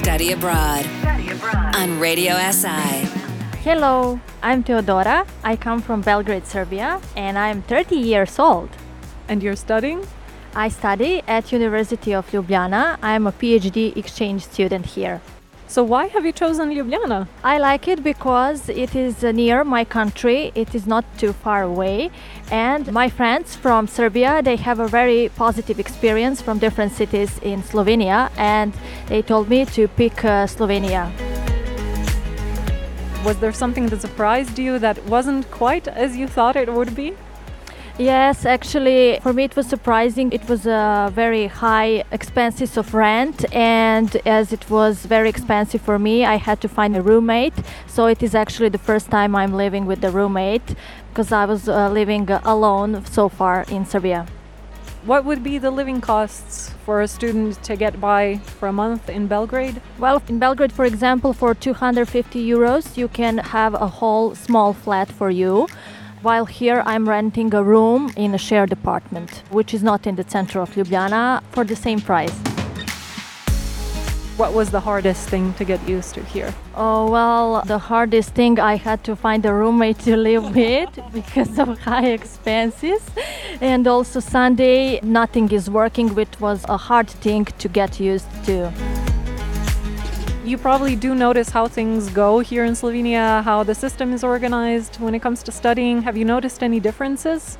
Study Abroad on Radio SI. Hello, I'm Teodora. I come from Belgrade, Serbia, and I'm 30 years old. And you're studying? I study at University of Ljubljana. I'm a PhD exchange student here. So why have you chosen Ljubljana? I like it because it is near my country. It is not too far away, and my friends from Serbia they have a very positive experience from different cities in Slovenia, and they told me to pick uh, Slovenia. Was there something that surprised you that wasn't quite as you thought it would be? Yes, actually, for me it was surprising. It was a very high expenses of rent, and as it was very expensive for me, I had to find a roommate. So it is actually the first time I'm living with a roommate because I was uh, living alone so far in Serbia. What would be the living costs for a student to get by for a month in Belgrade? Well, in Belgrade, for example, for 250 euros, you can have a whole small flat for you. While here, I'm renting a room in a shared apartment, which is not in the center of Ljubljana, for the same price. What was the hardest thing to get used to here? Oh, well, the hardest thing I had to find a roommate to live with because of high expenses. And also, Sunday, nothing is working, which was a hard thing to get used to. You probably do notice how things go here in Slovenia, how the system is organized when it comes to studying. Have you noticed any differences?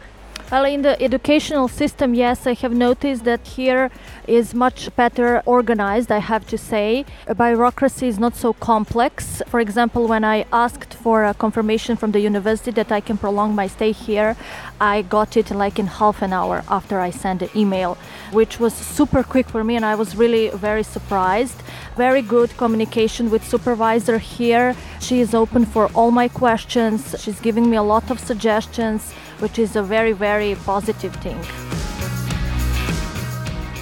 Well, in the educational system, yes, I have noticed that here is much better organized, I have to say. A bureaucracy is not so complex. For example, when I asked for a confirmation from the university that I can prolong my stay here, I got it like in half an hour after I sent the email, which was super quick for me and I was really very surprised. Very good communication with supervisor here. She is open for all my questions. She's giving me a lot of suggestions which is a very, very positive thing.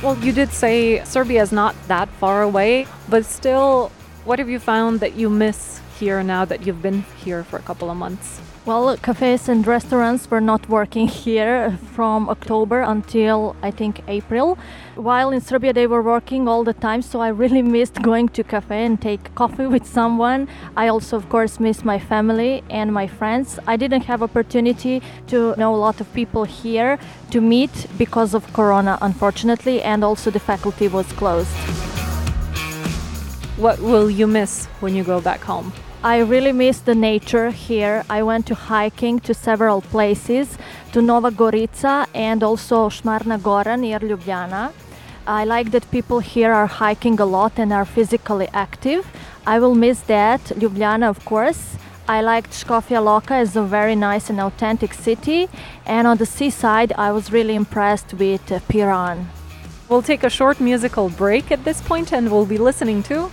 Well, you did say Serbia is not that far away, but still, what have you found that you miss here now that you've been here for a couple of months? Well, cafes and restaurants were not working here from October until I think April. While in Serbia they were working all the time, so I really missed going to cafe and take coffee with someone. I also of course miss my family and my friends. I didn't have opportunity to know a lot of people here to meet because of corona unfortunately and also the faculty was closed. What will you miss when you go back home? I really miss the nature here. I went to hiking to several places, to Nova Gorica and also Šmarna Gora near Ljubljana. I like that people here are hiking a lot and are physically active. I will miss that. Ljubljana, of course. I liked Škofja Loka as a very nice and authentic city. And on the seaside, I was really impressed with Piran. We'll take a short musical break at this point and we'll be listening to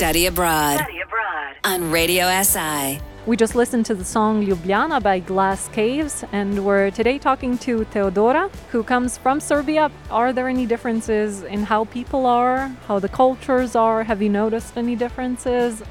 Study Abroad on Radio SI. We just listened to the song Ljubljana by Glass Caves, and we're today talking to Teodora, who comes from Serbia. Are there any differences in how people are, how the cultures are? Have you noticed any differences?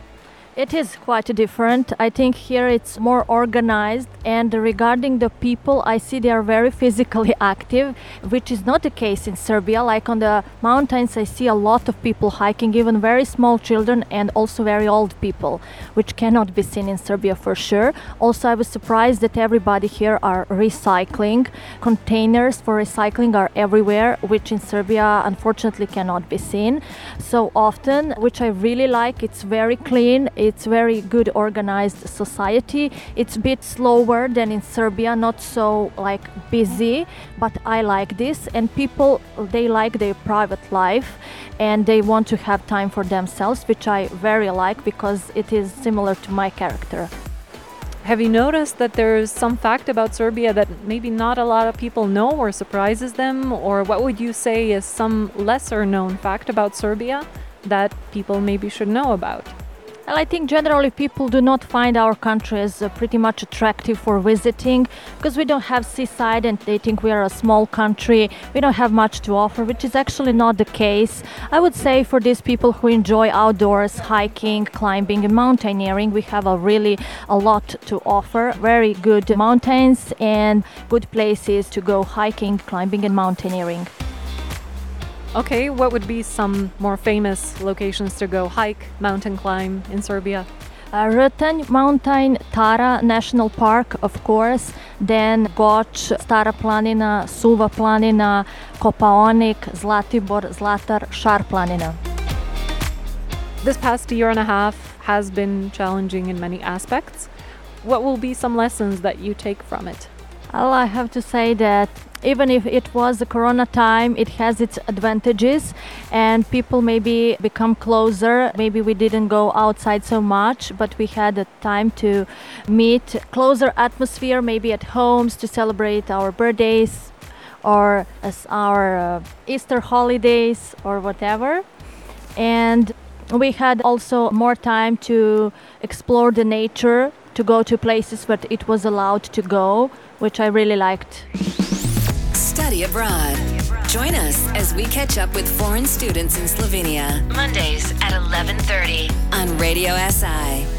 It is quite different. I think here it's more organized, and regarding the people, I see they are very physically active, which is not the case in Serbia. Like on the mountains, I see a lot of people hiking, even very small children and also very old people, which cannot be seen in Serbia for sure. Also, I was surprised that everybody here are recycling. Containers for recycling are everywhere, which in Serbia unfortunately cannot be seen so often, which I really like. It's very clean it's very good organized society. It's a bit slower than in Serbia, not so like busy, but I like this. And people they like their private life, and they want to have time for themselves, which I very like because it is similar to my character. Have you noticed that there's some fact about Serbia that maybe not a lot of people know or surprises them? Or what would you say is some lesser known fact about Serbia? that people maybe should know about? Well, I think generally people do not find our country as uh, pretty much attractive for visiting because we don't have seaside and they think we are a small country. We don't have much to offer, which is actually not the case. I would say for these people who enjoy outdoors, hiking, climbing, and mountaineering, we have a really a lot to offer. Very good mountains and good places to go hiking, climbing, and mountaineering. Okay, what would be some more famous locations to go hike, mountain climb in Serbia? Uh, Rtanj Mountain, Tara National Park, of course, then Goč, Stara planina, Suva planina, Kopaonik, Zlatibor, Zlatar, Šar planina. This past year and a half has been challenging in many aspects. What will be some lessons that you take from it? Well, I have to say that even if it was the corona time, it has its advantages, and people maybe become closer. Maybe we didn't go outside so much, but we had a time to meet, closer atmosphere, maybe at homes to celebrate our birthdays or as our uh, Easter holidays or whatever. And we had also more time to explore the nature, to go to places where it was allowed to go, which I really liked. Study abroad. Join us as we catch up with foreign students in Slovenia. Mondays at 11:30 on Radio SI.